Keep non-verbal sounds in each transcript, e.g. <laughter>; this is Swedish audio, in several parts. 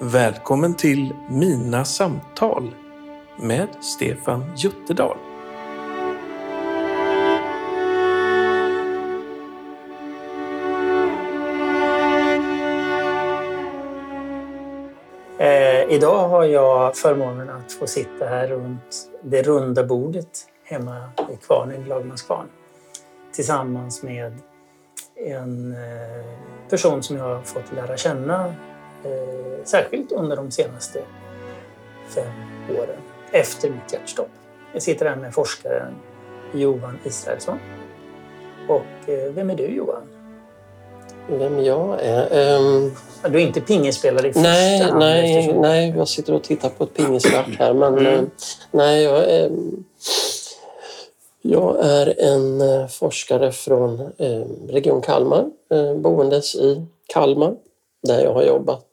Välkommen till Mina samtal med Stefan Jutterdal. Eh, idag har jag förmånen att få sitta här runt det runda bordet hemma i kvarnen, i Lagmanskvarn tillsammans med en eh, person som jag har fått lära känna eh, särskilt under de senaste fem åren efter mitt hjärtstopp. Jag sitter här med forskaren Johan Israelsson. Och eh, vem är du Johan? Vem jag är? Um, Du är inte pingisspelare i första nej, hand? nej, eftersom- nej, jag sitter och tittar på ett pingisrack här. Men Mm. eh, nej, jag är, jag är en eh, forskare från eh, Region Kalmar, boendes i Kalmar, där jag har jobbat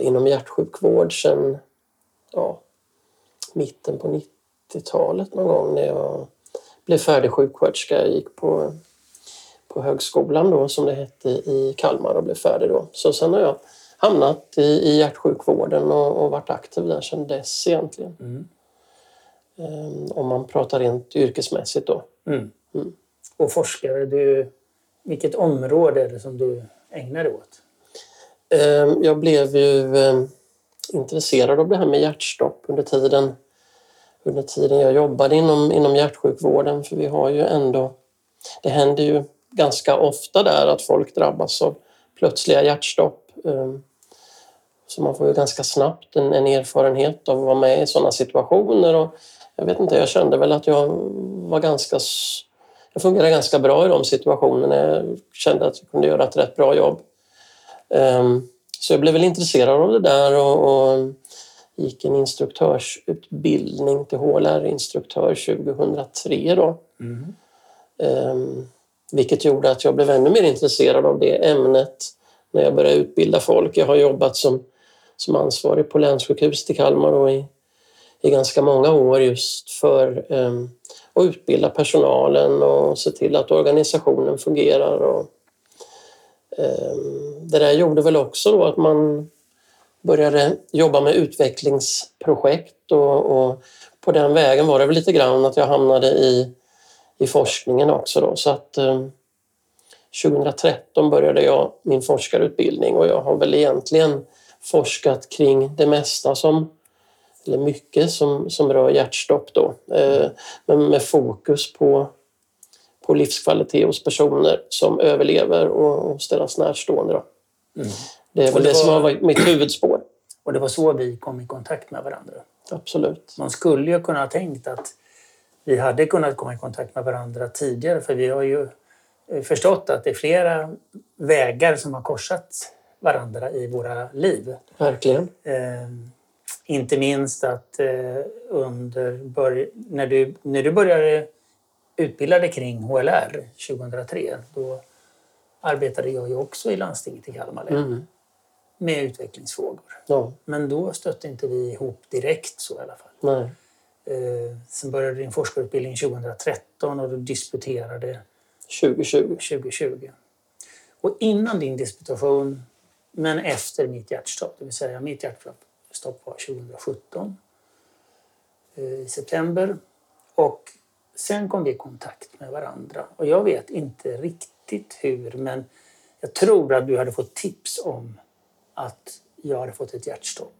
inom hjärtsjukvård sedan ja, mitten på 90-talet någon gång när jag blev färdig sjuksköterska. Jag gick på på högskolan då som det hette i Kalmar och blev färdig då. Så sen har jag hamnat i, i hjärtsjukvården och, och varit aktiv där sedan dess egentligen. Mm. Ehm, om man pratar rent yrkesmässigt då. Mm. Mm. Och forskare, du, vilket område är det som du ägnar dig åt? Ehm, jag blev ju ehm, intresserad av det här med hjärtstopp under tiden, under tiden jag jobbade inom, inom hjärtsjukvården för vi har ju ändå, det händer ju ganska ofta där att folk drabbas av plötsliga hjärtstopp. Ehm, så man får ju ganska snabbt en, en erfarenhet av att vara med i sådana situationer. Och jag vet inte, jag kände väl att jag var ganska... Jag fungerade ganska bra i de situationerna. Jag kände att jag kunde göra ett rätt bra jobb. Ehm, Så jag blev väl intresserad av det där och, gick en instruktörsutbildning till HLR-instruktör 2003 då. Ehm, vilket gjorde att jag blev ännu mer intresserad av det ämnet när jag började utbilda folk. Jag har jobbat som, som ansvarig på länssjukhuset i Kalmar och i, i ganska många år just för ehm, att utbilda personalen och se till att organisationen fungerar. Och, Ehm, det där gjorde väl också då att man började jobba med utvecklingsprojekt och, och på den vägen var det väl lite grann att jag hamnade i i forskningen också. Då. Så att, eh, 2013 började jag min forskarutbildning och jag har väl egentligen forskat kring det mesta som, eller mycket som, som rör hjärtstopp då. Eh, men med fokus på, på livskvalitet hos personer som överlever och, deras närstående. Då. Mm. Det är väl det det som var- har varit mitt huvudspår. Och det var så vi kom i kontakt med varandra. Absolut. Man skulle ju kunna ha tänkt att vi hade kunnat komma i kontakt med varandra tidigare för vi har ju eh, förstått att det är flera vägar som har korsat varandra i våra liv. Verkligen. Eh, inte minst att eh, under när, du, när du började utbilda dig kring HLR 2003 då arbetade jag ju också i landstinget i Kalmar län Mm. med utvecklingsfrågor. Ja, Men då stötte inte vi ihop direkt så i alla fall. nej. Eh, sen började din forskarutbildning 2013 och du disputerade 2020. 2020. Och innan din disputation, men efter mitt hjärtstopp, det vill säga mitt hjärtstopp var 2017 eh, i september. Och sen kom vi i kontakt med varandra. Och jag vet inte riktigt hur, men jag tror att du hade fått tips om att jag hade fått ett hjärtstopp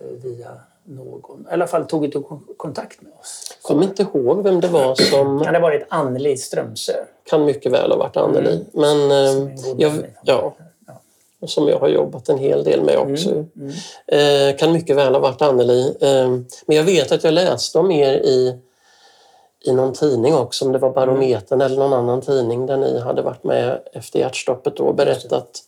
eh, via någon. I alla fall tog du kon- kontakt med oss. Kommer inte ihåg vem det var som... Kan det ha varit Anneli Strömsö? kan mycket väl ha varit Anneli. Mm. Men Som eh, jag, vän. ja, Ja. och som jag har jobbat en hel del med också. Mm, mm. Eh, kan mycket väl ha varit Anneli. Eh, men jag vet att jag läste om er i, i någon tidning också, om det var Barometern eller någon annan tidning där ni hade varit med efter hjärtstoppet då och berättat.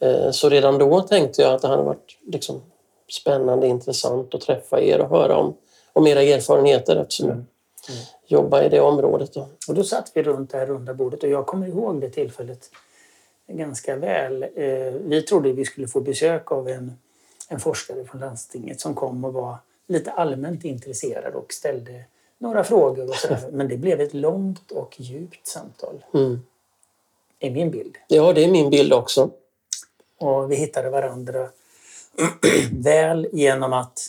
Eh, så redan då tänkte jag att det hade varit liksom, spännande, intressant att träffa er och höra om, om era erfarenheter eftersom Mm. jag jobbar i det området. Då. Och då satt vi runt det här runda bordet och jag kommer ihåg det tillfället ganska väl. Eh, Vi trodde vi skulle få besök av en, en forskare från landstinget som kom och var lite allmänt intresserad och ställde några frågor och sådär. Men det blev ett långt och djupt samtal, Mm. är min bild. Ja, det är min bild också. Och vi hittade varandra <clears throat> väl genom att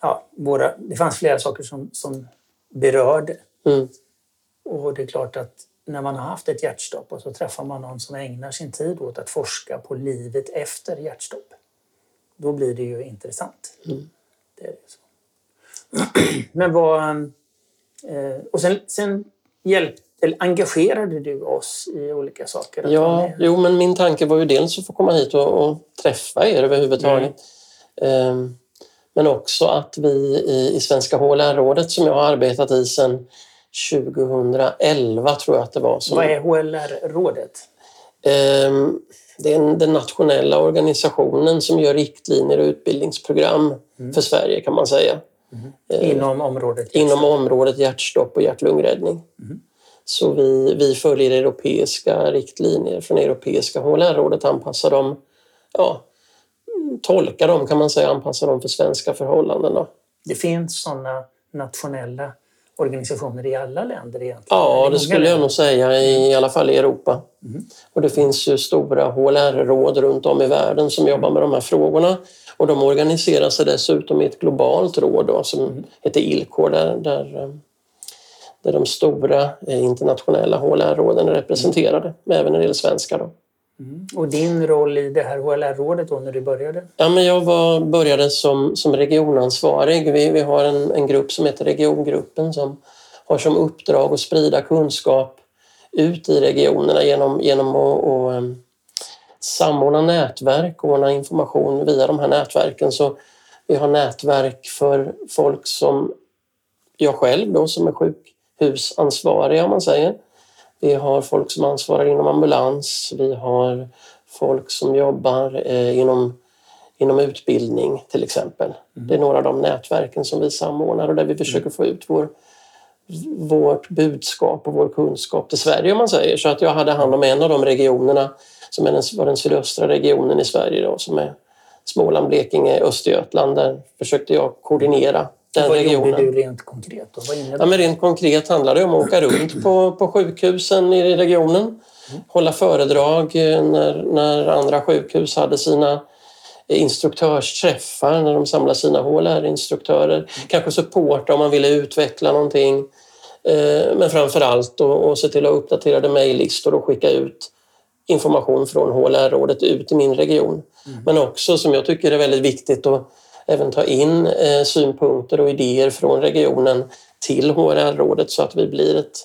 ja, våra, det fanns flera saker som, som berörde. Mm. Och det är klart att när man har haft ett hjärtstopp och så träffar man någon som ägnar sin tid åt att forska på livet efter hjärtstopp. Då blir det ju intressant. Mm. Det är det så. <clears throat> Men vad... eh, Och sen, sen hjälp, eller engagerade du oss i olika saker? Ja, jo, men min tanke var ju dels att få komma hit och, och träffa er överhuvudtaget. Ehm, men också att vi i, i Svenska HLR-rådet som jag har arbetat i sedan 2011 tror jag att det var. Som, Vad är HLR-rådet? Ehm, det är en- den nationella organisationen som gör riktlinjer och utbildningsprogram för Sverige kan man säga. Inom området Inom området hjärtstopp och hjärt-lungräddning. Så vi, vi följer europeiska riktlinjer från Europeiska HLR-rådet, anpassar dem, ja, tolkar dem kan man säga, anpassar dem för svenska förhållanden. Då. Det finns sådana nationella organisationer i alla länder egentligen. Ja, det skulle jag länder. nog säga, i, i alla fall i Europa. Och det finns ju stora HLR-råd runt om i världen som jobbar med de här frågorna. Och de organiserar sig dessutom i ett globalt råd då, som heter ILCO där, där, eh, där de stora eh, internationella HLR-råden är representerade, även när det gäller svenska. Då. Och din roll i det här HLR-rådet då när du började? Ja, men jag var, började som, som regionansvarig. Vi, vi har en, en grupp som heter Regiongruppen som har som uppdrag att sprida kunskap ut i regionerna genom, genom att, att em, samordna nätverk och ordna information via de här nätverken. Så vi har nätverk för folk som jag själv då, som är sjukhusansvarig om man säger. Vi har folk som ansvarar inom ambulans. Vi har folk som jobbar eh, inom, inom utbildning till exempel. Det är några av de nätverken som vi samordnar och där vi försöker få ut vår, vårt budskap och vår kunskap till Sverige om man säger. Så att jag hade hand om en av de regionerna som är den, den sydöstra regionen i Sverige då, som är Småland, Blekinge, Östergötland. Där försökte jag koordinera den Vad regionen. gjorde du rent konkret? Då? Vad innebär Ja, men rent konkret handlar det om att åka runt på, på sjukhusen i regionen. Hålla föredrag eh, när, när andra sjukhus hade sina instruktörsträffar, när de samlade sina HLR-instruktörer. Kanske supporta om man ville utveckla någonting. Eh, Men framför allt att se till att uppdatera mejllistor och skicka ut information från HLR-rådet ut i min region. Men också, som jag tycker är väldigt viktigt, att även ta in eh, synpunkter och idéer från regionen till HLR-rådet så att vi blir ett,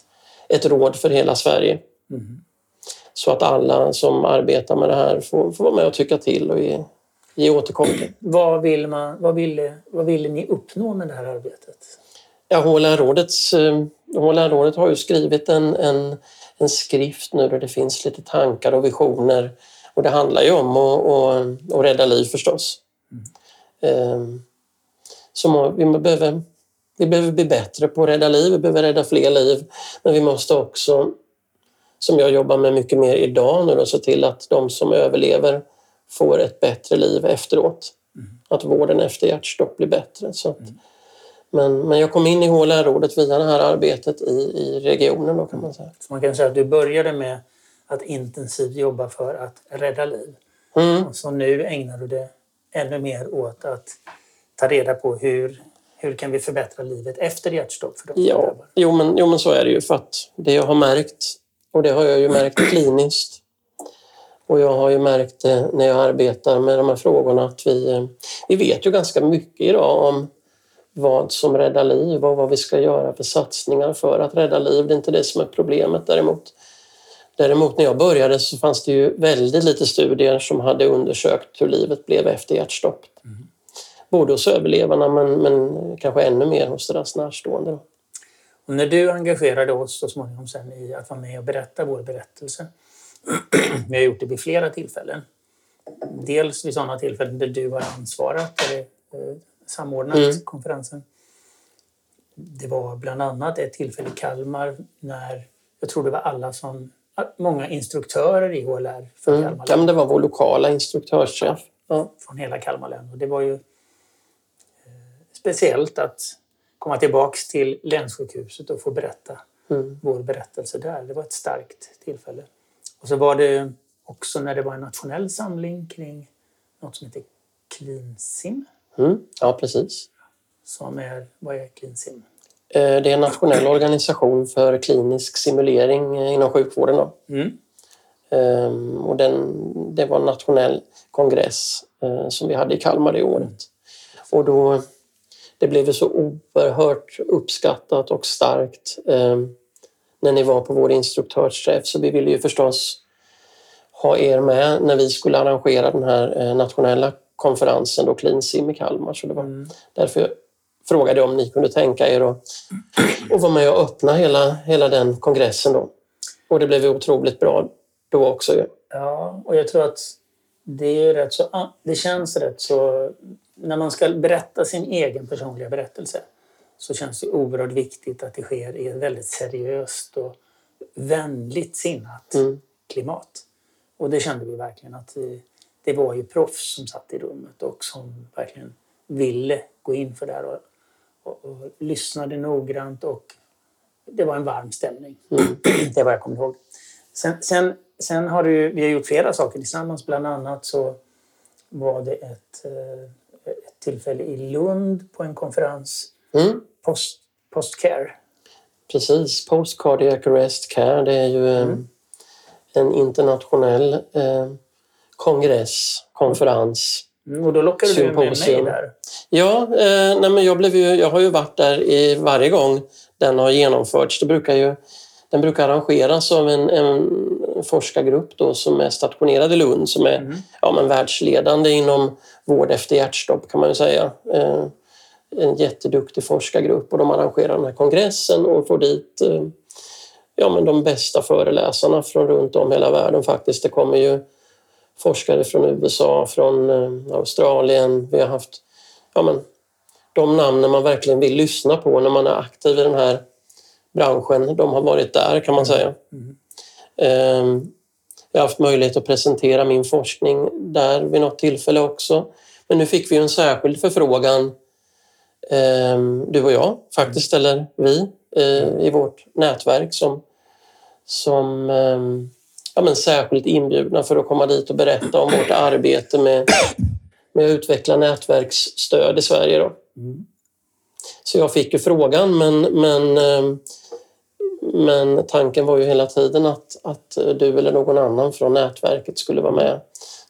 ett råd för hela Sverige. Så att alla som arbetar med det här får, får vara med och tycka till och ge, ge återkoppling. <clears throat> Vad, vill man, vad, ville, vad ville ni uppnå med det här arbetet? Ja, HLR-rådets, eh, HLR-rådet har ju skrivit en, en, en skrift nu där det finns lite tankar och visioner. Och det handlar ju om att, att, att rädda liv förstås. Mm. Så vi behöver, vi behöver bli bättre på att rädda liv, vi behöver rädda fler liv. Men vi måste också, som jag jobbar med mycket mer idag nu, då, se till att de som överlever får ett bättre liv efteråt. Att vården efter hjärtstopp blir bättre. Så att, men, men jag kom in i HLR-rådet via det här arbetet i, i regionen då kan man säga. Så man kan säga att du började med att intensivt jobba för att rädda liv. Mm. Så nu ägnar du det ännu mer åt att ta reda på hur, hur kan vi förbättra livet efter hjärtstopp för de Ja, jo men, jo men så är det ju för att det jag har märkt och det har jag ju märkt kliniskt och jag har ju märkt det när jag arbetar med de här frågorna att vi, eh, vi vet ju ganska mycket idag om vad som räddar liv och vad vi ska göra för satsningar för att rädda liv. Det är inte det som är problemet däremot. Däremot när jag började så fanns det ju väldigt lite studier som hade undersökt hur livet blev efter hjärtstopp. Både hos överlevarna men, men kanske ännu mer hos deras närstående. Och när du engagerade oss så småningom sen i att vara med och berätta vår berättelse. <clears throat> Vi har gjort det vid flera tillfällen. Dels vid sådana tillfällen där du har ansvarat eller samordnat Mm. konferensen. Det var bland annat ett tillfälle i Kalmar när jag tror det var alla som många instruktörer i HLR för Mm. Kalmar Ja, men län, det var vår lokala instruktörschef. Ja. från hela Kalmar län. Och det var ju eh, speciellt att komma tillbaks till länssjukhuset och få berätta Mm. vår berättelse där. Det var ett starkt tillfälle. Och så var det också när det var en nationell samling kring något som heter CleanSim. Mm. Ja, precis. Som är, vad är CleanSim? Eh, Det är en nationell organisation för klinisk simulering inom sjukvården. Då. Mm. Ehm, Och den, det var en nationell kongress eh, som vi hade i Kalmar det året. Och då, det blev så oerhört uppskattat och starkt eh, när ni var på vår instruktörsträff så vi ville ju förstås ha er med när vi skulle arrangera den här eh, nationella konferensen då Clean Sim i Kalmar. Så det var Mm. därför jag frågade om ni kunde tänka er att, att vara med och öppna hela, hela den kongressen då. Och det blev otroligt bra då också. Ja, och jag tror att det är rätt så... ah, Det känns rätt så... När man ska berätta sin egen personliga berättelse så känns det oerhört viktigt att det sker i ett väldigt seriöst och vänligt sinnat Mm. klimat. Och det kände vi verkligen att vi, det var ju proffs som satt i rummet och som verkligen ville gå in för det här och, och, och lyssnade noggrant och det var en varm stämning. <clears throat> det är vad jag kommer ihåg. Sen, sen, sen har du, vi har gjort flera saker tillsammans. Bland annat så var det ett, eh, ett tillfälle i Lund på en konferens, Mm. Post, Postcare. Precis, Post Cardiac Arrest Care det är ju Mm. en internationell eh, kongress, konferens. Mm, Och då lockade du med mig där. Ja, eh, nej men jag, blev ju, jag har ju varit där i varje gång den har genomförts. Det brukar ju, den brukar arrangeras av en, en forskargrupp då, som är stationerad i Lund som är Mm. ja, men världsledande inom vård efter hjärtstopp kan man ju säga. Eh, en jätteduktig forskargrupp och de arrangerar den här kongressen och får dit eh, ja, men de bästa föreläsarna från runt om hela världen faktiskt. Det kommer ju forskare från USA, från eh, Australien. Vi har haft ja, men, de namnen man verkligen vill lyssna på när man är aktiv i den här branschen. De har varit där kan man säga. Mm. Eh, Jag har haft möjlighet att presentera min forskning där vid något tillfälle också. Men nu fick vi en särskild förfrågan, eh, du och jag faktiskt, eller vi, eh, i vårt nätverk som, som eh, ja, men särskilt inbjudna för att komma dit och berätta om vårt arbete med, med att utveckla nätverksstöd i Sverige. Då. Mm. Så jag fick ju frågan men, men, eh, men tanken var ju hela tiden att, att du eller någon annan från nätverket skulle vara med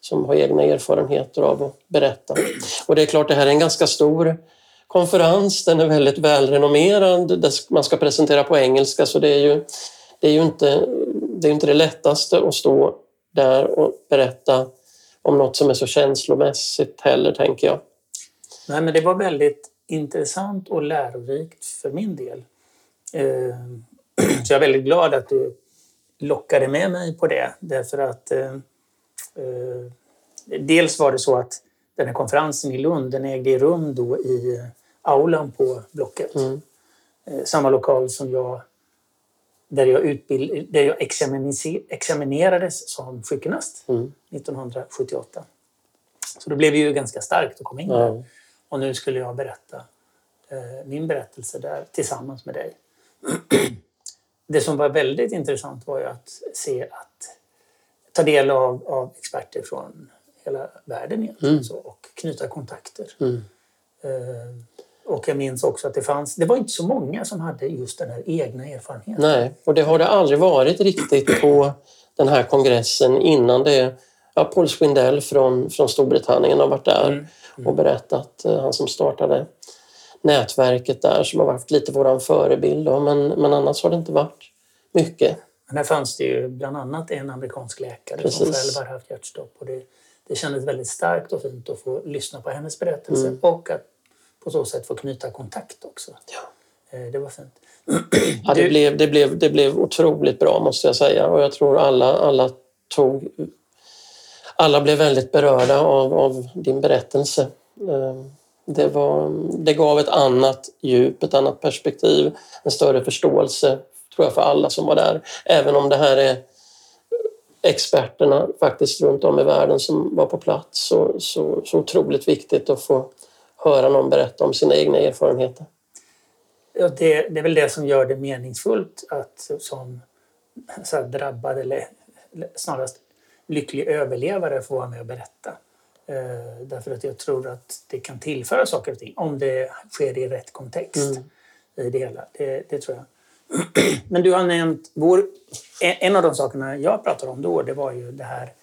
som har egna erfarenheter av att berätta. Och det är klart, det här är en ganska stor konferens. Den är väldigt välrenommerad. Man ska presentera på engelska så det är ju, det är ju inte, det, är inte det lättaste att stå där och berätta om något som är så känslomässigt heller, tänker jag. Nej, men det var väldigt intressant och lärorikt för min del. Eh, <clears throat> Så jag är väldigt glad att du lockade med mig på det. Därför att eh, eh, dels var det så att den här konferensen i Lund den ägde rum då i aulan på Blocket. Mm. Samma lokal som jag där jag, utbild, där jag examinerades som sjukgymnast Mm. 1978. Så då blev det ju ganska starkt att komma in där. Och nu skulle jag berätta eh, min berättelse där tillsammans med dig. <clears throat> Det som var väldigt intressant var ju att se att ta del av, av experter från hela världen egentligen Mm. så, och knyta kontakter. Mm. Eh, och jag minns också att det fanns, det var inte så många som hade just den här egna erfarenheten. Nej, och det har det aldrig varit riktigt på den här kongressen innan det. Ja, Paul Swindell från, från Storbritannien har varit där Mm. och berättat. eh, Han som startade nätverket där som har varit lite våran förebild. Då, men, men annars har det inte varit mycket. Men här fanns det ju bland annat en amerikansk läkare som Precis. själv har haft hjärtstopp. Och det, det kändes väldigt starkt och fint att få lyssna på hennes berättelse Mm. och att på så sätt få knyta kontakt också. Ja. Eh, Det var fint. Ja, det, blev, det, blev, det blev otroligt bra måste jag säga och jag tror alla, alla tog... Alla blev väldigt berörda av, av din berättelse. Eh, Det, var, det gav ett annat djup, ett annat perspektiv, en större förståelse tror jag för alla som var där. Även om det här är experterna faktiskt runt om i världen som var på plats så, så, så otroligt viktigt att få höra någon berätta om sina egna erfarenheter. Ja, det, det är väl det som gör det meningsfullt att som så här, drabbad eller, snarast lycklig överlevare får vara med och berätta. Eh, därför att jag tror att det kan tillföra saker och ting om det sker i rätt kontext. Mm. i det hela. Det, det tror jag. <clears throat> Men du har nämnt... Vår, en en av de sakerna jag pratade om då det var ju det här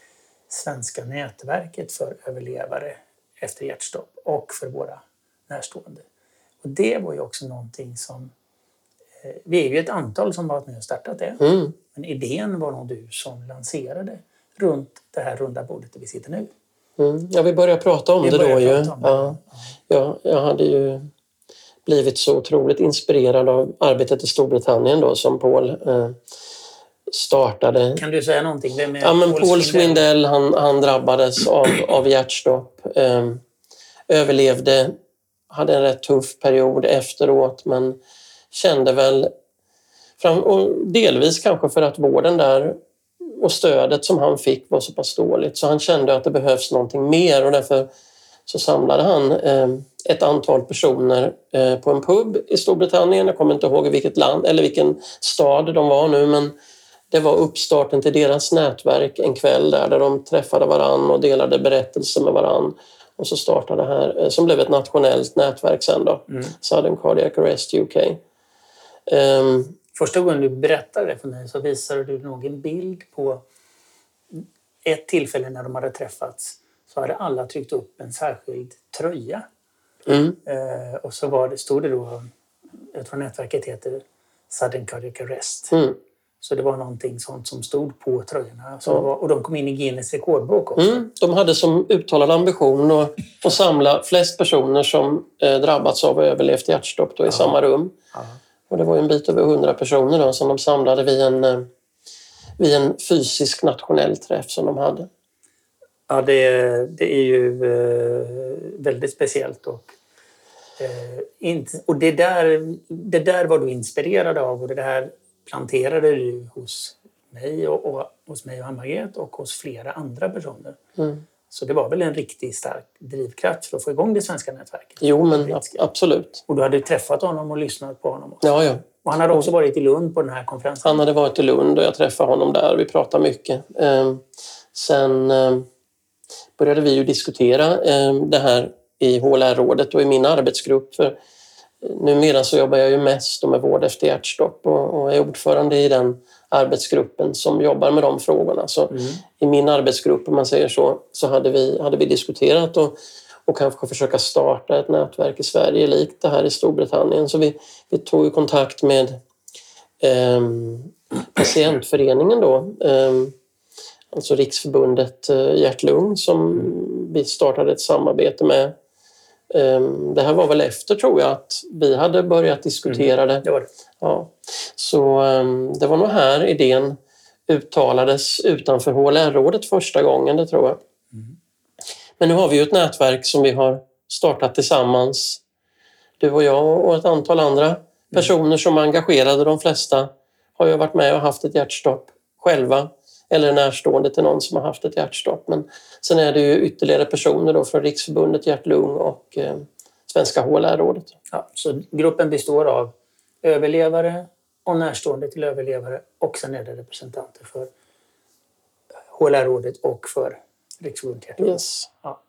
svenska nätverket för överlevare efter hjärtstopp och för våra närstående. Och det var ju också någonting som... eh, Vi är ju ett antal som varit med och startat det. Mm. Men idén var nog du som lanserade runt det här runda bordet där vi sitter nu. Mm. Ja, vi började prata om Vi det då ju. det. Ja. Ja, jag hade ju blivit så otroligt inspirerad av arbetet i Storbritannien då som Paul eh, startade. Kan du säga någonting? Vem är Ja, men Paul Swindell? Swindell han, han drabbades av, av hjärtstopp. Ehm, överlevde, hade en rätt tuff period efteråt men kände väl, och delvis kanske för att vården där och stödet som han fick var så pass dåligt så han kände att det behövs någonting mer och därför så samlade han ehm, ett antal personer eh, på en pub i Storbritannien. Jag kommer inte ihåg i vilket land eller vilken stad de var nu men det var uppstarten till deras nätverk en kväll där, där de träffade varann och delade berättelser med varann. Och så startade det här, eh, som blev ett nationellt nätverk sen då, Mm. Southern Cardiac Arrest UK. Ehm, Första gången du berättade det för mig så visade du nog en bild på ett tillfälle när de hade träffats så hade alla tryckt upp en särskild tröja. mm, Eh, och så var det, stod det då, jag tror nätverket heter Sudden Cardiac Arrest. mm, Så det var någonting sånt som stod på tröjorna. Så Ja. var, och de kom in i Guinness rekordbok också. mm. De hade som uttalad ambition att, att samla flest personer som eh, drabbats av och överlevt hjärtstopp då, i samma rum. Ja. Och det var en bit över 100 personer då, som de samlade vid en, eh, vid en fysisk nationell träff som de hade. Ja, det, det är ju eh, väldigt speciellt. Och, eh, och det, där, det där var du inspirerad av och det där planterade du hos mig och, och hos mig och Ann-Margret och hos flera andra personer. Mm. Så det var väl en riktigt stark drivkraft för att få igång det svenska nätverket. Jo, men ab- absolut. Och du hade träffat honom och lyssnat på honom. Också. Ja, ja. Och han hade också varit i Lund på den här konferensen. Han hade varit i Lund och jag träffade honom där. Vi pratade mycket. Eh, sen eh, började vi ju diskutera eh, det här i HLR-rådet och i min arbetsgrupp. För numera så jobbar jag ju mest med vård efter hjärtstopp och, och är ordförande i den arbetsgruppen som jobbar med de frågorna. Så Mm. i min arbetsgrupp, om man säger så, så hade vi, hade vi diskuterat och, och kanske försöka starta ett nätverk i Sverige likt det här i Storbritannien. Så vi, vi tog ju kontakt med ehm, patientföreningen då, ehm, alltså Riksförbundet eh, Hjärt-Lung som vi startade ett samarbete med. Ehm, det här var väl efter tror jag att vi hade börjat diskutera det. Det var det. Ja. Så ehm, det var nog här idén uttalades utanför HLR-rådet första gången, det tror jag. Men nu har vi ju ett nätverk som vi har startat tillsammans. Du och jag och ett antal andra personer som är engagerade. De flesta har ju varit med och haft ett hjärtstopp själva eller är närstående till någon som har haft ett hjärtstopp. Men sen är det ju ytterligare personer då från Riksförbundet Hjärt-Lung och eh, Svenska HLR-rådet. Ja, så gruppen består av överlevare och närstående till överlevare och sen är det representanter för HLR-rådet och för Riksförbundet Hjärt- Yes. Ja.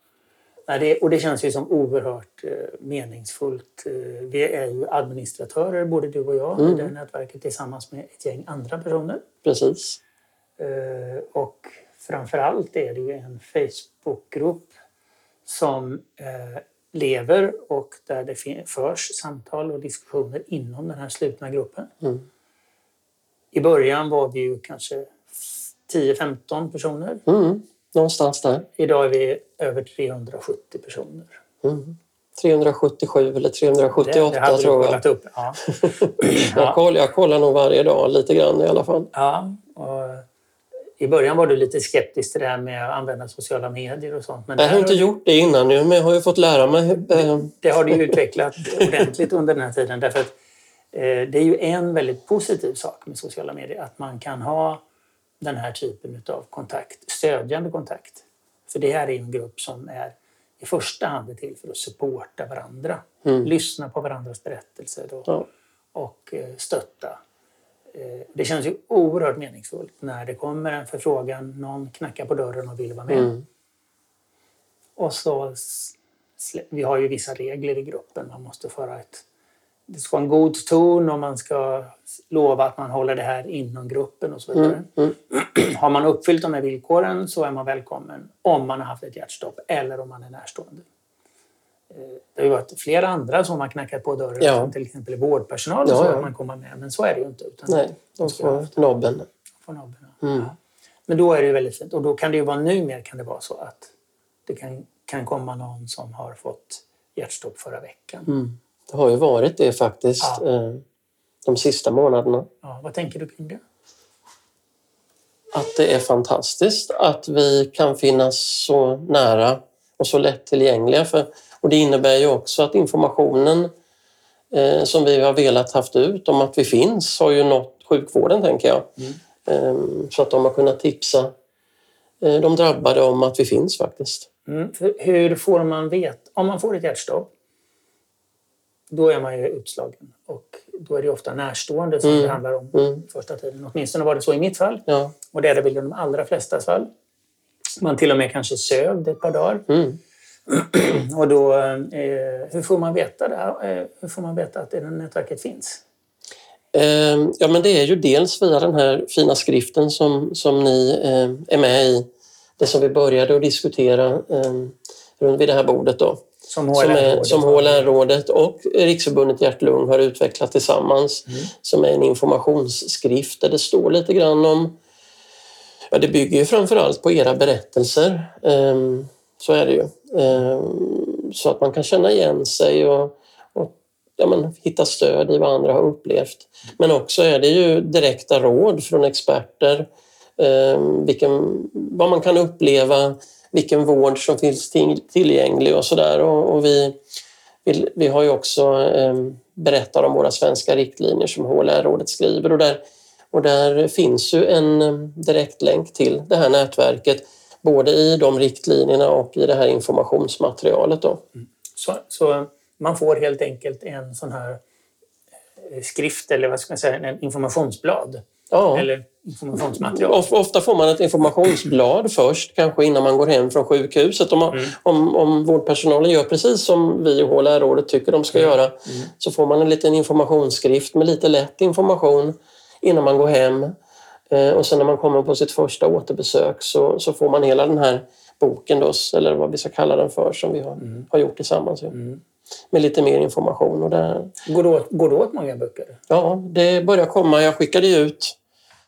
Det, och det känns ju som oerhört eh, meningsfullt. Eh, vi är ju administratörer, både du och jag, i det här nätverket tillsammans med ett gäng andra personer. Precis. Eh, och framför allt är det ju en Facebookgrupp som eh, lever och där det förs samtal och diskussioner inom den här slutna gruppen. Mm. I början var vi ju kanske 10-15 personer. Mm. Någonstans där. Idag är vi över 370 personer. Mm. 377 eller Det, 378 det du tror jag. upp. Ja. <clears throat> Jag, kollar, jag kollar nog varje dag lite grann i alla fall. Ja, och I början var du lite skeptisk till det här med att använda sociala medier och sånt. Men Jag har inte gjort det innan nu men jag har ju fått lära mig. Eh, det har du utvecklat <laughs> ordentligt under den här tiden. Därför att eh, det är ju en väldigt positiv sak med sociala medier. Att man kan ha den här typen av kontakt, stödjande kontakt. För det här är en grupp som är i första hand är till för att supporta varandra. Lyssna på varandras berättelser och, ja. och eh, stötta Det känns ju oerhört meningsfullt när det kommer en förfrågan, någon knackar på dörren och vill vara med. Mm. Och så, vi har ju vissa regler i gruppen. Man måste föra ett... Det ska vara en god ton och man ska lova att man håller det här inom gruppen och så vidare. Mm. <clears throat> Har man uppfyllt de här villkoren så är man välkommen om man har haft ett hjärtstopp eller om man är närstående. Eh, Det har ju varit flera andra som har knackat på dörren, Ja. som till exempel vårdpersonal, och Ja, så ja. att man kommer med. Men så är det ju inte. Utan Nej, de får nobben. från nobben. Mm. Ja. Men då är det ju väldigt fint. Och då kan det ju vara numera kan det vara så att det kan, kan komma någon som har fått hjärtstopp förra veckan. Mm. Det har ju varit det faktiskt Ja. eh, de sista månaderna. Ja, vad tänker du kring det? Att det är fantastiskt att vi kan finnas så nära och så lättillgängliga. För, och det innebär ju också att informationen eh, som vi har velat haft ut om att vi finns har ju nått sjukvården, tänker jag. Mm. Eh, så att de har kunnat tipsa eh, de drabbade om att vi finns faktiskt. Mm. Hur får man veta? Om man får ett hjärtstopp, då är man ju utslagen. Och då är det ofta närstående som Mm. det handlar om Mm. första tiden. Åtminstone var det så i mitt fall. Ja. Och det är det väl i de allra flesta fall. Man till och med kanske sövd ett par dagar. Mm. <clears throat> Och då, eh, hur får man veta det? här? Eh, hur får man veta att det nätverket finns? Eh, Ja, men det är ju dels via den här fina skriften som, som ni eh, är med i. Det som vi började att diskutera eh, runt vid det här bordet då. Som HLR-rådet som har. HLR-rådet och Riksförbundet Hjärt-Lung har utvecklat tillsammans. Mm. Som är en informationsskrift där det står lite grann om... Ja, det bygger ju framför allt på era berättelser. Eh, så är det ju. Eh, så att man kan känna igen sig och, och ja, men, hitta stöd i vad andra har upplevt. Men också är det ju direkta råd från experter. Eh, vilken, vad man kan uppleva, vilken vård som finns tillgänglig och sådär. Och, och vi, vi, vi har ju också eh, berättat om våra svenska riktlinjer som HLR-rådet skriver och där, och där finns ju en eh, direktlänk till det här nätverket både i de riktlinjerna och i det här informationsmaterialet. Då. Så, så man får helt enkelt en sån här eh, skrift eller vad ska man säga, en informationsblad. Ja. Eller informationsmaterial. Of- Ofta får man ett informationsblad <clears throat> först, kanske innan man går hem från sjukhuset. Om, man, Mm. om, om vårdpersonalen gör precis som vi och HLR-rådet tycker de ska göra Mm. så får man en liten informationsskrift med lite lätt information innan man går hem. Eh, och sen när man kommer på sitt första återbesök så, så får man hela den här boken, då, eller vad vi ska kalla den för, som vi har, Mm. har gjort tillsammans. ju. Med lite mer information. Och där, Går, det åt, går det åt många böcker? Ja, det börjar komma. Jag skickade ut,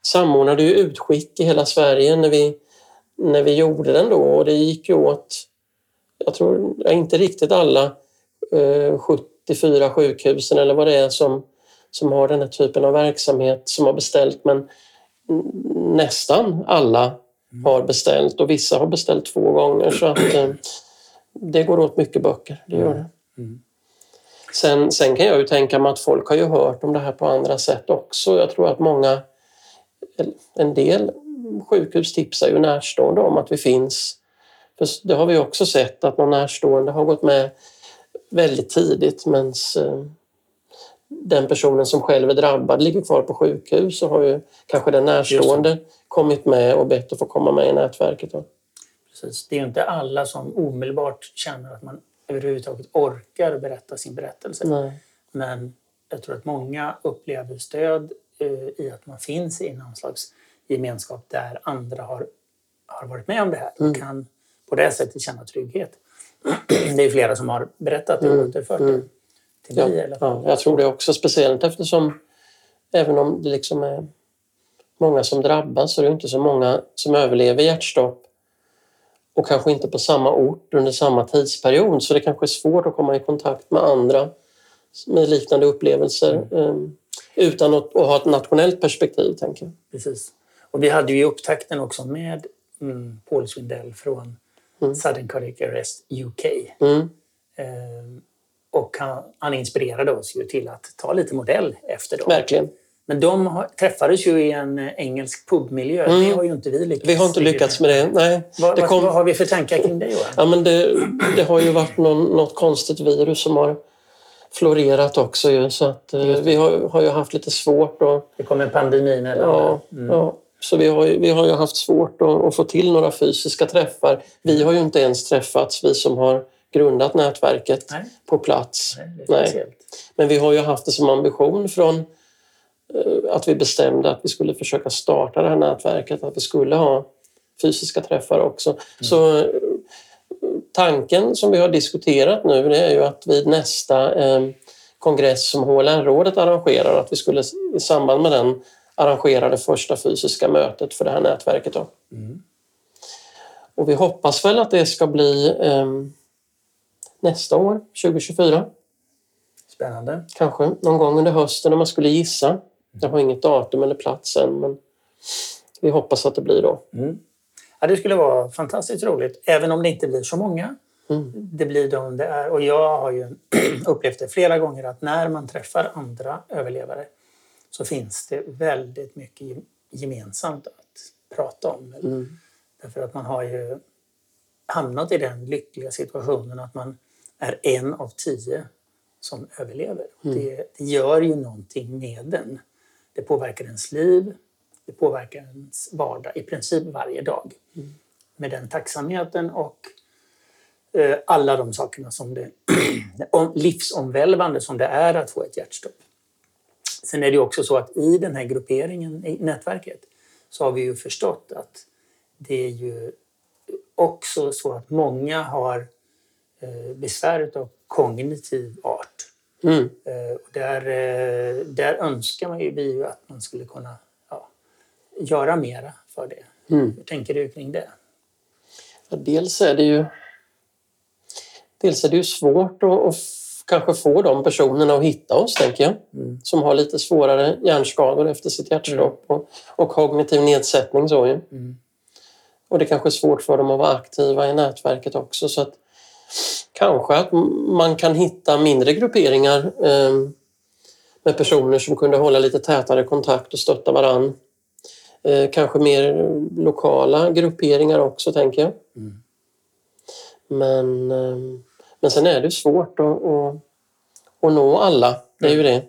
samordnade ju utskick i hela Sverige när vi, när vi gjorde den då och det gick ju åt, jag tror inte riktigt alla eh, 74 sjukhusen eller vad det är som, som har den här typen av verksamhet som har beställt men mm, nästan alla har beställt och vissa har beställt två gånger så att eh, det går åt mycket böcker, det gör det. Sen, sen kan jag ju tänka mig att folk har ju hört om det här på andra sätt också. Jag tror att många, en del sjukhus tipsar ju närstående om att vi finns. För det har vi också sett att någon närstående har gått med väldigt tidigt medan den personen som själv är drabbad ligger kvar på sjukhus så har ju kanske den närstående kommit med och bett att få komma med i nätverket. Precis. Det är inte alla som omedelbart känner att man överhuvudtaget orkar berätta sin berättelse. Nej. Men jag tror att många upplever stöd eh, i att man finns i någon slags gemenskap där andra har, har varit med om det här och kan på det sättet känna trygghet. <clears throat> Det är flera som har berättat det och återfört det till Ja, mig i alla fall. ja, jag tror det också, speciellt eftersom även om det liksom är många som drabbas så är det inte så många som överlever hjärtstopp och kanske inte på samma ort under samma tidsperiod så det kanske är svårt att komma i kontakt med andra med liknande upplevelser eh, utan att, att ha ett nationellt perspektiv, tänker jag. Precis. Och vi hade ju upptakten också med mm, Paul Swindell från Sudden Cardiac Arrest UK. Mm. Eh, och han, han inspirerade oss ju till att ta lite modell efter dem. Verkligen. Men de har, träffades ju i en eh, engelsk pubmiljö. Mm. Det har ju inte vi lyckats Vi har inte lyckats med det. Nej, Vad, det kom- vad har vi för tankar kring det Johan? Ja, men det, det har ju varit någon, något konstigt virus som har florerat också ju, så att eh, vi har, har ju haft lite svårt att... Det kom en pandemi. Ja, ja. Så vi har, ju, vi har ju haft svårt att, att få till några fysiska träffar. Vi har ju inte ens träffats, vi som har grundat nätverket Nej. på plats. Nej, Nej. Men vi har ju haft det som ambition från eh, att vi bestämde att vi skulle försöka starta det här nätverket, att vi skulle ha fysiska träffar också. Så eh, tanken som vi har diskuterat nu det är ju att vid nästa eh, kongress som HLR-rådet arrangerar, att vi skulle i samband med den arrangera det första fysiska mötet för det här nätverket. Då. Och vi hoppas väl att det ska bli eh, nästa år, 2024. Spännande. Kanske någon gång under hösten om man skulle gissa. Jag har inget datum eller plats än men vi hoppas att det blir då. Ja, det skulle vara fantastiskt roligt, även om det inte blir så många. Det blir de det är. Och jag har ju <clears throat> upplevt det flera gånger att när man träffar andra överlevare så finns det väldigt mycket gem- gemensamt att prata om. Därför att man har ju hamnat i den lyckliga situationen att man är en av tio som överlever. Det, det gör ju någonting med den. Det påverkar ens liv, det påverkar ens vardag i princip varje dag. Med den tacksamheten och eh, alla de sakerna som det <clears throat> om- livsomvälvande som det är att få ett hjärtstopp. Sen är det också så att i den här grupperingen, i nätverket, så har vi ju förstått att det är ju också så att många har besvär av kognitiv art. Mm. Eh, där, eh, där önskar man ju, vi ju att man skulle kunna ja, göra mera för det. Mm. Hur tänker du kring det? Ja, dels är det ju Dels är det ju svårt att, att kanske få de personerna att hitta oss, tänker jag. Som har lite svårare hjärnskador efter sitt hjärtstopp och, och kognitiv nedsättning. Så ju. Och det kanske är svårt för dem att vara aktiva i nätverket också. Så att kanske att man kan hitta mindre grupperingar eh, med personer som kunde hålla lite tätare kontakt och stötta varann. Eh, kanske mer lokala grupperingar också, tänker jag. Men, eh, men sen är det svårt att, att, att nå alla. Det är ju det.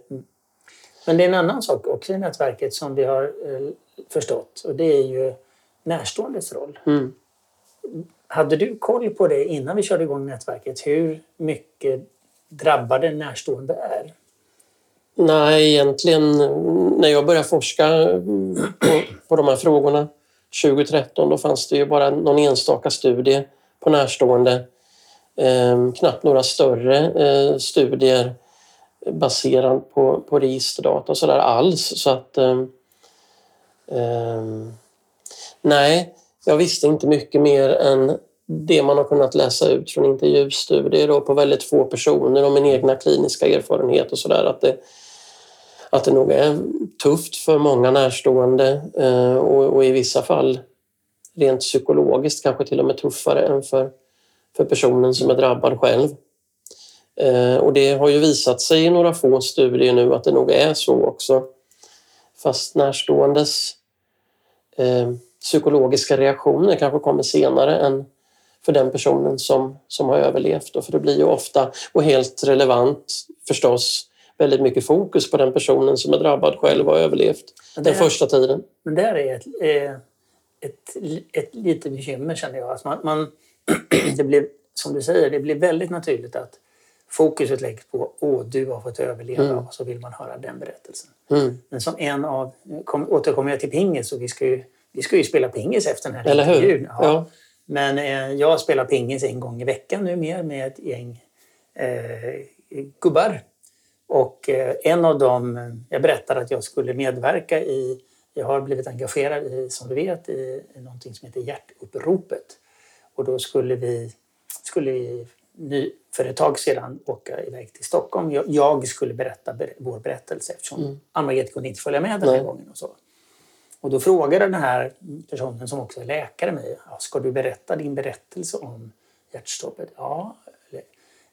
Men det är en annan sak också i nätverket som vi har eh, förstått och det är ju närståendes roll. Mm. Hade du koll på det innan vi körde igång nätverket? Hur mycket drabbade närstående är? Nej, egentligen när jag började forska på, på de här frågorna 2013 då fanns det ju bara någon enstaka studie på närstående. Eh, knappt några större eh, studier baserad på, på registerdata och sådär alls. Så att, eh, eh, nej, jag visste inte mycket mer än det man har kunnat läsa ut från intervjustudier då på väldigt få personer och min egna kliniska erfarenhet och sådär. Att det, att det nog är tufft för många närstående eh, och, och i vissa fall rent psykologiskt kanske till och med tuffare än för, för personen som är drabbad själv. Eh, och det har ju visat sig i några få studier nu att det nog är så också. Fast närståendes eh, psykologiska reaktioner kanske kommer senare än för den personen som, som har överlevt. Då. För det blir ju ofta, och helt relevant förstås, väldigt mycket fokus på den personen som är drabbad själv och har överlevt Men den första tiden. Men det här är ett, eh, ett, ett litet bekymmer känner jag. Alltså man, man, <clears throat> det blir, som du säger, det blir väldigt naturligt att fokuset läggs på åh, du har fått överleva och så vill man höra den berättelsen. Mm. Men som en av, kom, återkommer jag till pingis och vi ska ju, vi ska ju spela pingis efter den här Eller hur? intervjun. Ja. Men eh, jag spelar pingis en gång i veckan nu mer med ett gäng eh, gubbar. Och eh, en av dem, eh, jag berättade att jag skulle medverka i, jag har blivit engagerad i, som du vet, i, i någonting som heter Hjärtuppropet. Och då skulle vi, skulle vi ny, för ett tag sedan åka iväg till Stockholm. Jag, jag skulle berätta ber, vår berättelse eftersom Ann-Margrethe kunde inte följa med den här Nej. gången. Och så. Och då frågade den här personen som också är läkare mig, ska du berätta din berättelse om hjärtstoppet? Ja. Eller,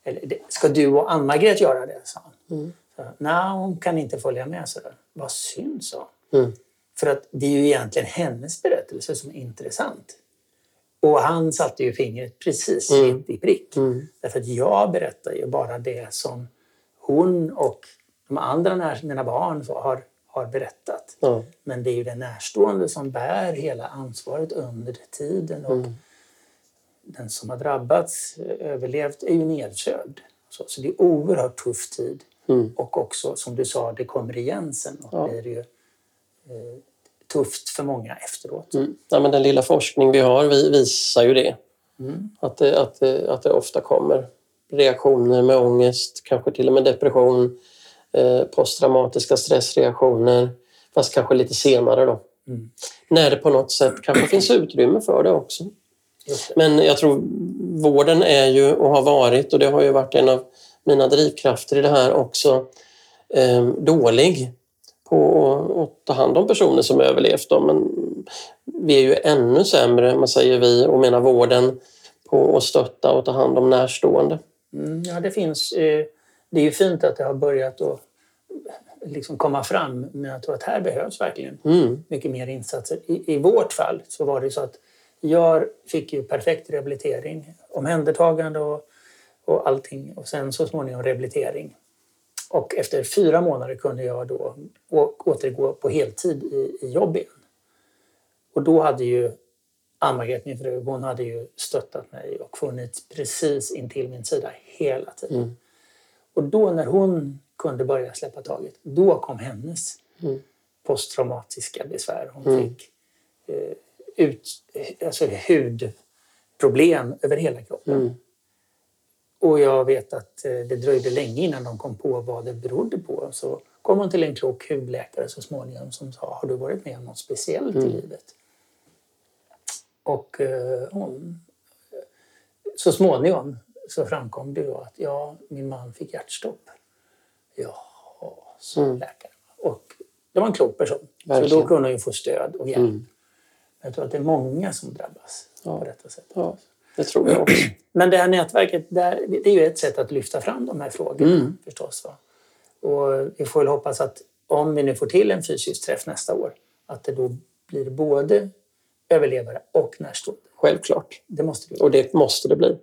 eller "Det- ska du och Ann-Margrethe göra det? sa han. Så, Nej, hon kan inte följa med. Så där. Vad synd, sa han. Mm. För att det är ju egentligen hennes berättelse som är intressant. Och han satte ju fingret precis Mm. mitt i prick. Därför att jag berättar ju bara det som hon och de andra när, mina barn har, har berättat. Ja. Men det är ju den närstående som bär hela ansvaret under tiden. Och Mm. Den som har drabbats, eh, överlevt, är ju nedsövd. Så, så det är oerhört tuff tid. Mm. Och också, som du sa, det kommer igen sen. Och Ja. blir ju eh, tufft för många efteråt. Mm. Ja, men den lilla forskning vi har vi visar ju det. Mm. Att, det, att, det, att det ofta kommer reaktioner med ångest, kanske till och med depression, posttraumatiska stressreaktioner, fast kanske lite senare då. Mm. När det på något sätt kanske finns utrymme för det också. Det. Men jag tror vården är ju och har varit, och det har ju varit en av mina drivkrafter i det här också, eh, dålig på att- att ta hand om personer som överlevt. Då. Men vi är ju ännu sämre, man säger vi, och menar vården, på att stötta och ta hand om närstående. Mm, ja, det finns. Eh, det är ju fint att det har börjat att liksom komma fram, men jag tror att här behövs verkligen Mm. mycket mer insatser. I, I vårt fall så var det så att jag fick ju perfekt rehabilitering, omhändertagande och, och allting och sen så småningom rehabilitering. Och efter fyra månader kunde jag då återgå på heltid i, i jobb igen. Och då hade ju Ann-Margret, min fru, hon hade ju stöttat mig och funnits precis intill min sida hela tiden. Mm. Och då när hon kunde börja släppa taget, då kom hennes Mm. posttraumatiska besvär. Hon Mm. fick eh, ut, alltså hudproblem över hela kroppen. Mm. Och jag vet att eh, det dröjde länge innan de kom på vad det berodde på. Så kom hon till en klok hudläkare så småningom som sa, har du varit med om något speciellt i Mm. livet? Och eh, hon, så småningom så framkom det då att ja, min man fick hjärtstopp. Ja, sa Mm. läkaren. Och det var en klok person. Så Verkligen. då kunde hon ju få stöd och hjälp. Mm. Jag tror att det är många som drabbas Ja. på detta sätt. Ja, det tror jag också. <clears throat> Men det här nätverket, där, det är ju ett sätt att lyfta fram de här frågorna Mm. förstås. Va? Och vi får väl hoppas att om vi nu får till en fysisk träff nästa år, att det då blir både överlevare och närstående. Självklart. Det måste vi Och det måste det bli.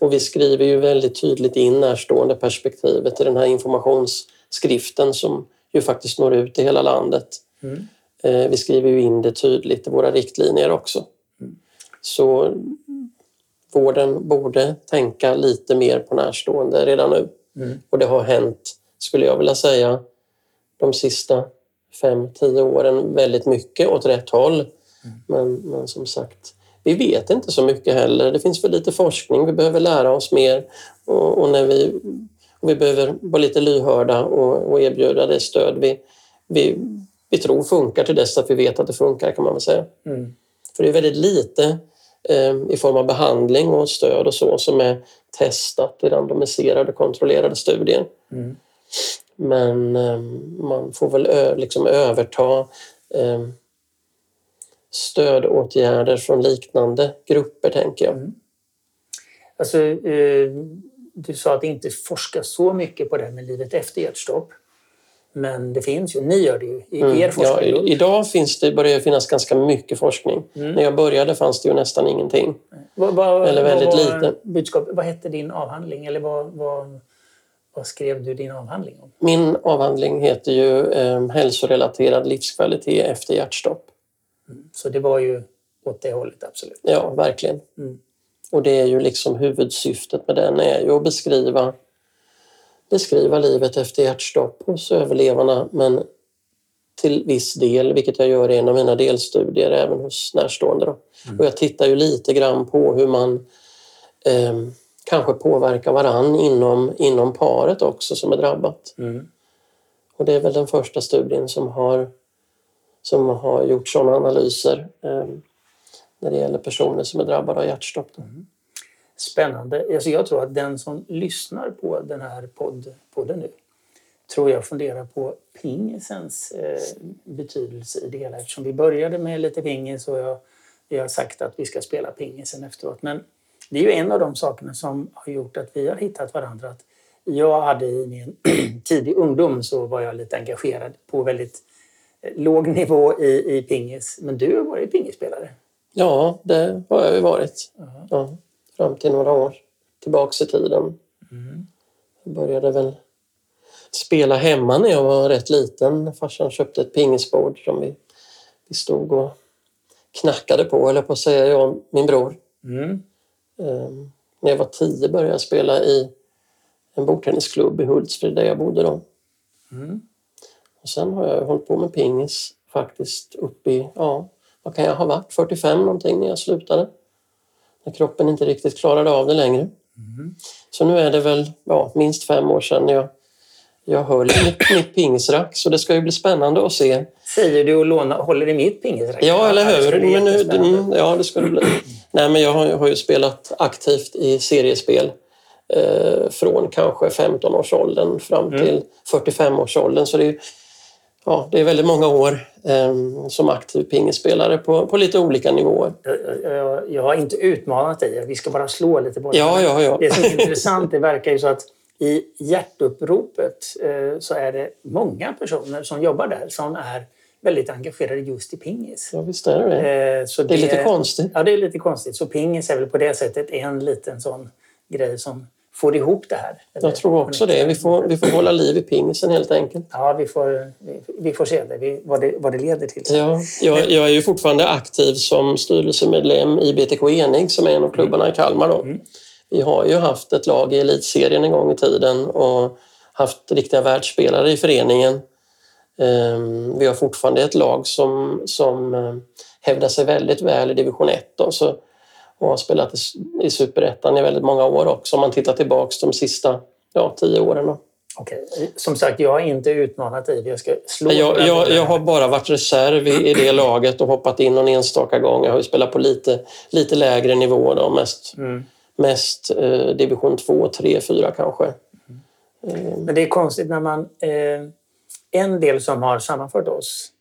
Och vi skriver ju väldigt tydligt in närstående perspektivet i den här informationsskriften som ju faktiskt når ut i hela landet. Mm. Eh, Vi skriver ju in det tydligt i våra riktlinjer också. Så vården borde tänka lite mer på närstående redan nu. Mm. Och det har hänt, skulle jag vilja säga, de sista fem, tio åren väldigt mycket åt rätt håll. Men, men som sagt, vi vet inte så mycket heller. Det finns för lite forskning. Vi behöver lära oss mer och, och när vi, och vi behöver vara lite lyhörda och, och erbjuda det stöd vi, vi, vi tror funkar till dess att vi vet att det funkar kan man väl säga. Mm. För det är väldigt lite eh, i form av behandling och stöd och så som är testat i randomiserade kontrollerade studier. Mm. Men eh, man får väl ö, liksom överta eh, stödåtgärder från liknande grupper, tänker jag. Mm. Alltså, eh, du sa att det inte forskas så mycket på det här med livet efter hjärtstopp. Men det finns ju, ni gör det ju i Mm. er Ja, forskning. i- idag finns det, börjar det finnas ganska mycket forskning. Mm. När jag började fanns det ju nästan ingenting. Vad, vad, Eller väldigt var lite. Budskap, vad hette din avhandling? Eller vad, vad, vad skrev du din avhandling om? Min avhandling heter ju eh, Hälsorelaterad livskvalitet efter hjärtstopp. Så det var ju åt det hållet, absolut. Ja, verkligen. Mm. Och det är ju liksom huvudsyftet med den är ju att beskriva, beskriva livet efter hjärtstopp hos överlevarna men till viss del, vilket jag gör i en av mina delstudier, även hos närstående. Då. Och jag tittar ju lite grann på hur man eh, kanske påverkar varann inom, inom paret också som är drabbat. Mm. Och det är väl den första studien som har, som har gjort sådana analyser eh, när det gäller personer som är drabbade av hjärtstopp. Mm. Spännande. Alltså jag tror att den som lyssnar på den här podd, podden nu tror jag funderar på pingisens eh, betydelse i det hela. Eftersom vi började med lite pingis och jag, jag har sagt att vi ska spela pingisen efteråt. Men det är ju en av de sakerna som har gjort att vi har hittat varandra. Att jag hade i min <clears throat> tidig ungdom så var jag lite engagerad på väldigt låg nivå i, i pingis. Men du har varit pingisspelare. Ja, det har jag ju varit. Ja, fram till några år tillbaks i tiden. Mm. Jag började väl spela hemma när jag var rätt liten. Farsan köpte ett pingisbord som vi, vi stod och knackade på, eller på att säga, jag och min bror. Mm. Ehm, när jag var tio började jag spela i en bordtennisklubb i Hultsfred där jag bodde då. Mm. Och sen har jag hållit på med pingis faktiskt upp i, ja, vad kan jag ha varit, 45 någonting när jag slutade. När kroppen inte riktigt klarade av det längre. Mm. Så nu är det väl ja, minst fem år sedan jag, jag höll mitt, mitt pingisrack. Så det ska ju bli spännande att se. Säger du och låna, håller i mitt pingisracket? Ja, eller hur? bli Men nu, ja, det ska det bli. Nej, men jag har, jag har ju spelat aktivt i seriespel eh, från kanske 15-årsåldern fram Mm. till 45-årsåldern. Så det är, ja, det är väldigt många år eh, som aktiv pingisspelare på, på lite olika nivåer. Jag, jag, jag har inte utmanat dig. Vi ska bara slå lite på det. Ja, ja, ja. Det som är intressant, det verkar ju så att i hjärtuppropet eh, så är det många personer som jobbar där som är väldigt engagerade just i pingis. Ja, visst är det. Eh, så Det är lite konstigt. Ja, det är lite konstigt. Så pingis är väl på det sättet en liten sån grej som får ihop det här. Jag tror också det. Vi får, vi får hålla liv i pingisen helt enkelt. Ja, vi får, vi, vi får se det, vi, vad, det, vad det leder till. Ja, jag, jag är ju fortfarande aktiv som styrelsemedlem i BTK Enig som är en av klubbarna i Kalmar. Då. Vi har ju haft ett lag i elitserien en gång i tiden och haft riktiga världsspelare i föreningen. Ehm, Vi har fortfarande ett lag som, som eh, hävdar sig väldigt väl i division 1 då, så, och har spelat i, superettan i väldigt många år också om man tittar tillbaks de sista ja, tio åren. Okej. Som sagt, jag har inte utmanat dig. Jag ska slå Jag, jag, jag har bara varit reserv i, i det laget och hoppat in någon enstaka gång. Jag har ju spelat på lite, lite lägre nivå då, mest, Mm. mest eh, division 2, 3, 4 kanske. Men det är konstigt när man... Eh, en del som har sammanfört oss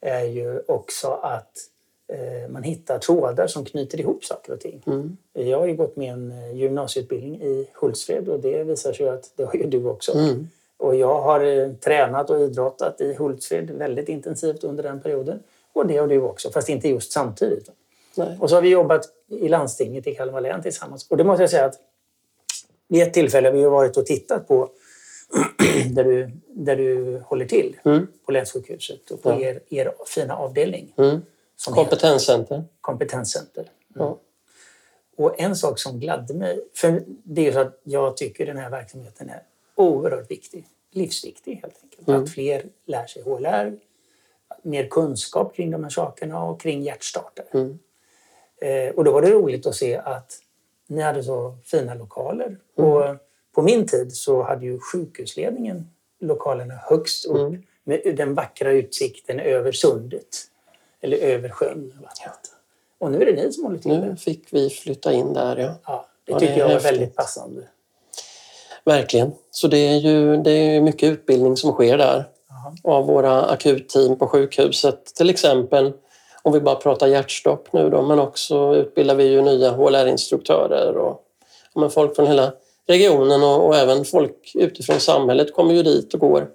är ju också att man hittar trådar som knyter ihop saker och ting. Mm. Jag har ju gått med en eh, gymnasieutbildning i Hultsfred och det visar sig att det har ju du också. Mm. Och jag har eh, tränat och idrottat i Hultsfred väldigt intensivt under den perioden. Och det har du också, fast inte just samtidigt. Nej. Och så har vi jobbat i landstinget i Kalmar län tillsammans. Och det måste jag säga att vid ett tillfälle har vi varit och tittat på <clears throat> där du, där du håller till Mm. på länssjukhuset och på Ja. er, er fina avdelning Mm. Som Kompetenscenter. kompetenscenter. Ja. Och en sak som gladde mig, för det är att jag tycker den här verksamheten är oerhört viktig, livsviktig helt enkelt. Mm. Att fler lär sig HLR, mer kunskap kring de här sakerna och kring hjärtstartare. Mm. Eh, och då var det roligt att se att ni hade så fina lokaler. Mm. Och på min tid så hade ju sjukhusledningen lokalerna högst upp Mm. med den vackra utsikten över sundet. Eller över sjön. Och nu är det ni som håller till Nu fick vi flytta in där, ja. Ja, det Ja, det tycker jag var väldigt passande. Verkligen. Så det är ju det är mycket utbildning som sker där. Jaha. Av våra akutteam på sjukhuset till exempel. Om vi bara pratar hjärtstopp nu då, men också utbildar vi ju nya HLR-instruktörer och, men folk från hela regionen och, och även folk utifrån samhället kommer ju dit och går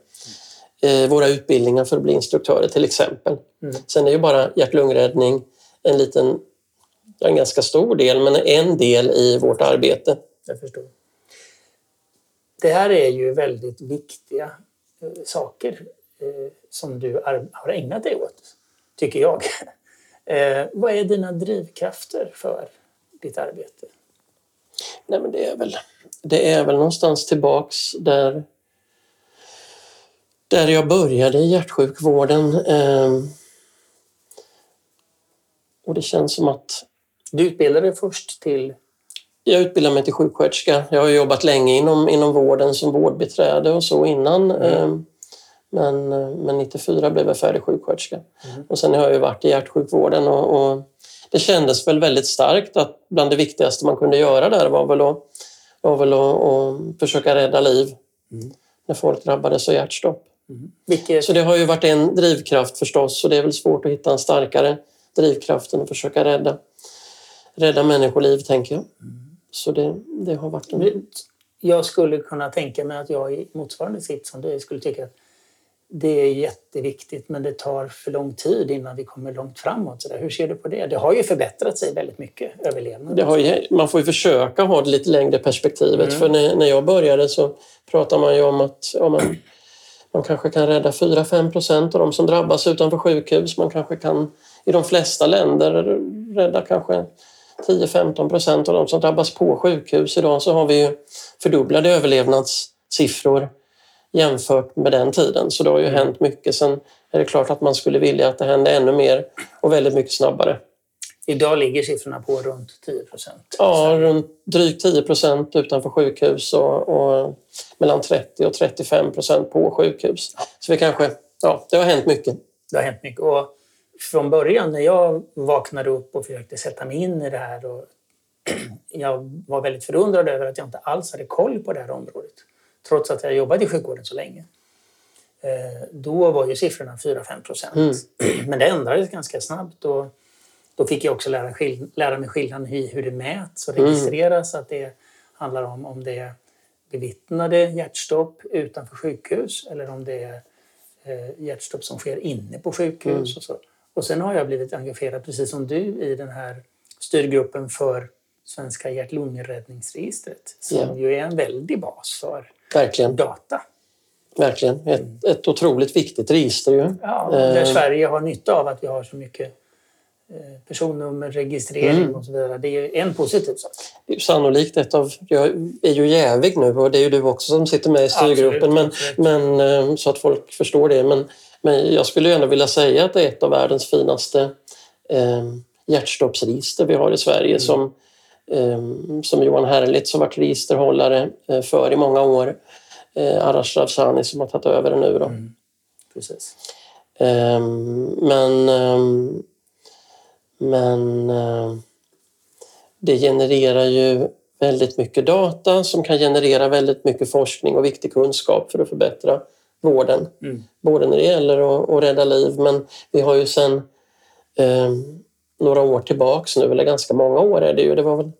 våra utbildningar för att bli instruktörer till exempel. Mm. Sen är ju bara hjärt-lungräddning en liten, en ganska stor del, men en del i vårt arbete. Jag förstår. Det här är ju väldigt viktiga eh, saker eh, som du ar- har ägnat dig åt, tycker jag. <laughs> Eh, vad är dina drivkrafter för ditt arbete? Nej, men det är väl, det är väl någonstans tillbaks där, där jag började i hjärtsjukvården. ehm, och det känns som att Du utbildade dig först till... jag utbildade mig till sjuksköterska. Jag har jobbat länge inom, inom vården som vårdbiträde och så innan. ehm, Men, men 94 blev jag färdig sjuksköterska. Och sen har jag varit i hjärtsjukvården och, och det kändes väl väldigt starkt att bland det viktigaste man kunde göra där var väl att, var väl att, att försöka rädda liv när folk drabbades av hjärtstopp. Vilket, Så det har ju varit en drivkraft förstås och det är väl svårt att hitta en starkare drivkraft än att försöka rädda, rädda människoliv, tänker jag. Så det, det har varit en... jag skulle kunna tänka mig att jag i motsvarande sitt som du skulle tycka att det är jätteviktigt men det tar för lång tid innan vi kommer långt framåt. Så där. Hur ser du på det? Det har ju förbättrat sig väldigt mycket, överlevnaden. Ju, man får ju försöka ha det lite längre perspektivet. Mm. För när, när jag började så pratade man ju om att ja, men, man kanske kan rädda 4-5 procent av de som drabbas utanför sjukhus. Man kanske kan i de flesta länder rädda kanske 10-15 procent av de som drabbas på sjukhus. Idag så har vi ju fördubblade överlevnadssiffror jämfört med den tiden. Så det har ju mm. hänt mycket. Sen är det klart att man skulle vilja att det hände ännu mer och väldigt mycket snabbare. Idag ligger siffrorna på runt 10 procent? Ja, runt drygt 10 procent utanför sjukhus och, och, mellan 30 och 35 procent på sjukhus. Ja. Så vi kanske, ja, det har hänt mycket. Det har hänt mycket. Och från början när jag vaknade upp och försökte sätta mig in i det här och <clears throat> jag var väldigt förundrad över att jag inte alls hade koll på det här området trots att jag jobbat i sjukvården så länge. Eh, då var ju siffrorna 4-5 procent. Mm. <clears throat> Men det ändrades ganska snabbt. Och då fick jag också lära, lära mig skillnaden i hur det mäts och registreras. Mm. Att det handlar om om det är bevittnade hjärtstopp utanför sjukhus eller om det är eh, hjärtstopp som sker inne på sjukhus. Mm. Och, så. och sen har jag blivit engagerad, precis som du, i den här styrgruppen för Svenska hjärt-lungräddningsregistret som yeah. ju är en väldig bas för Verkligen. data. Verkligen. Ett, ett otroligt viktigt register ju. Ja, där eh. Sverige har nytta av att vi har så mycket eh, personnummer, registrering mm. och så vidare. Det är en positiv sak. Det är sannolikt ett av... Jag är ju jävig nu och det är ju du också som sitter med i styrgruppen men, men, eh, så att folk förstår det. Men, men jag skulle ändå vilja säga att det är ett av världens finaste eh, hjärtstoppsregister vi har i Sverige mm. som Ehm, som Johan Herlitz har varit registerhållare eh, för i många år. Eh, Arash Ravsani som har tagit över det nu. Då. Mm. Precis. Ehm, men ehm, men det genererar ju väldigt mycket data som kan generera väldigt mycket forskning och viktig kunskap för att förbättra vården. Mm. Både när det gäller att, att rädda liv men vi har ju sen några år tillbaks nu, eller ganska många år är det ju. Det var väl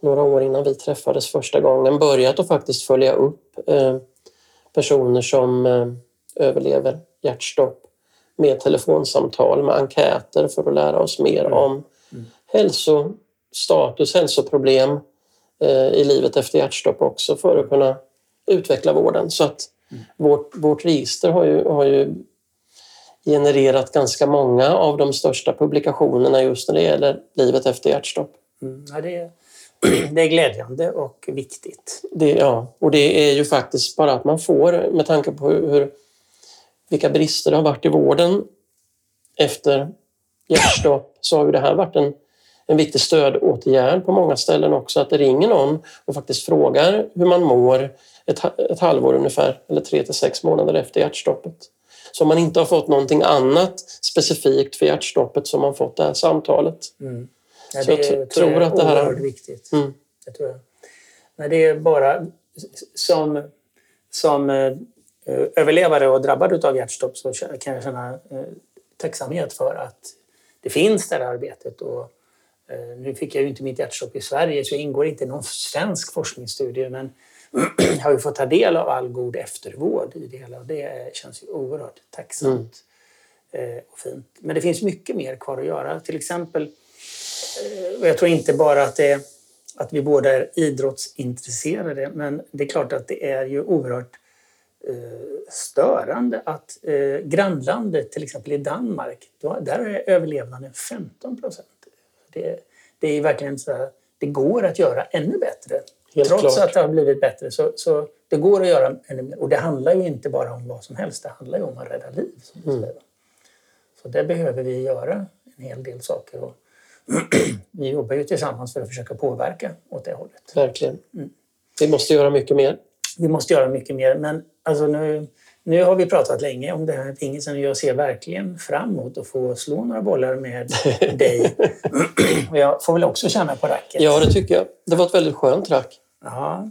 några år innan vi träffades första gången börjat att faktiskt följa upp eh, personer som eh, överlever hjärtstopp med telefonsamtal, med enkäter för att lära oss mer mm. om mm. hälsostatus, hälsoproblem eh, i livet efter hjärtstopp också för att kunna utveckla vården. Så att mm. vårt, vårt register har ju, har ju genererat ganska många av de största publikationerna just när det gäller livet efter hjärtstopp. Mm, ja, det, är, <clears throat> det är glädjande och viktigt. Det, ja, och det är ju faktiskt bara att man får, med tanke på hur, vilka brister det har varit i vården efter hjärtstopp, så har ju det här varit en, en viktig stödåtgärd på många ställen också. Att det ringer någon och faktiskt frågar hur man mår ett, ett halvår ungefär, eller tre till sex månader efter hjärtstoppet. Så om man inte har fått någonting annat specifikt för hjärtstoppet som man fått det här samtalet. Mm. Ja, så jag tror, tror att det här är oerhört viktigt. Mm. Det tror jag. Men det är bara som, som eh, överlevare och drabbad av hjärtstopp så kan jag känna eh, tacksamhet för att det finns det här arbetet. Och, eh, nu fick jag ju inte mitt hjärtstopp i Sverige så jag ingår inte i någon svensk forskningsstudie men <clears throat> har ju fått ta del av all god eftervård i det hela och det känns ju oerhört tacksamt mm. och fint. Men det finns mycket mer kvar att göra. Till exempel, och jag tror inte bara att, det, att vi båda är idrottsintresserade men det är klart att det är ju oerhört störande att eh, grannlandet, till exempel i Danmark, då, där är överlevnaden 15 procent. Det, det är verkligen så här, det går att göra ännu bättre. Helt Trots klart. att det har blivit bättre så, så det går att göra ännu mer. Och det handlar ju inte bara om vad som helst, det handlar ju om att rädda liv. Som mm. Så där behöver vi göra en hel del saker. Och <clears throat> vi jobbar ju tillsammans för att försöka påverka åt det hållet. Verkligen. Mm. Vi måste göra mycket mer. Vi måste göra mycket mer, men alltså nu, nu har vi pratat länge om det här pingisen och jag ser verkligen fram emot att få slå några bollar med <laughs> dig. och jag får väl också känna på racket. Ja, det tycker jag. Det var ett väldigt skönt rack. Ja.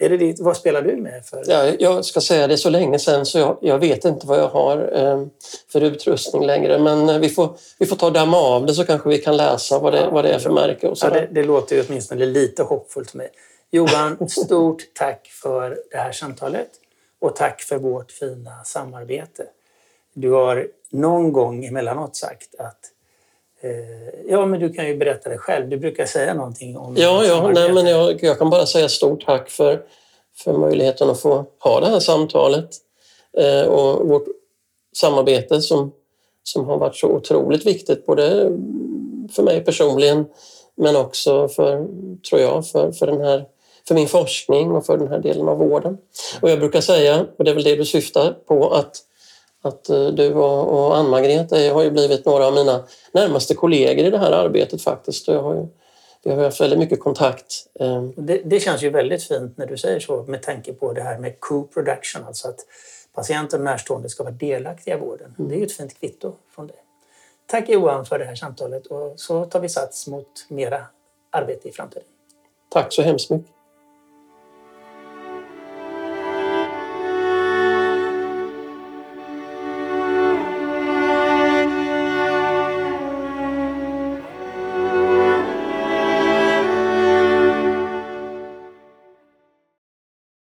Är det ditt, vad spelar du med för? Ja, jag ska säga det så länge sedan så jag, jag vet inte vad jag har eh, för utrustning längre. Men eh, vi får, vi får ta damma av det så kanske vi kan läsa vad det, ja, vad det är för märke. Och ja, det, det låter ju åtminstone lite hoppfullt för mig. Johan, stort tack för det här samtalet och tack för vårt fina samarbete. Du har någon gång emellanåt sagt att eh, Ja, men du kan ju berätta det själv. Du brukar säga någonting om Ja, ja nej, men jag, jag, kan bara säga stort tack för, för möjligheten att få ha det här samtalet. Eh, och vårt samarbete som, som har varit så otroligt viktigt både för mig personligen men också för, tror jag, för, för, den här, för min forskning och för den här delen av vården. Och jag brukar säga, och det är väl det du syftar på, att, att eh, du och, och Ann-Margret har ju blivit några av mina närmaste kollegor i det här arbetet faktiskt. Jag har ju, vi har haft väldigt mycket kontakt. Eh. Det, det, känns ju väldigt fint när du säger så med tanke på det här med co-production, alltså att patienten och närstående ska vara delaktiga i vården. Mm. Det är ju ett fint kvitto från dig. Tack Johan för det här samtalet och så tar vi sats mot mera arbete i framtiden. Tack så hemskt mycket.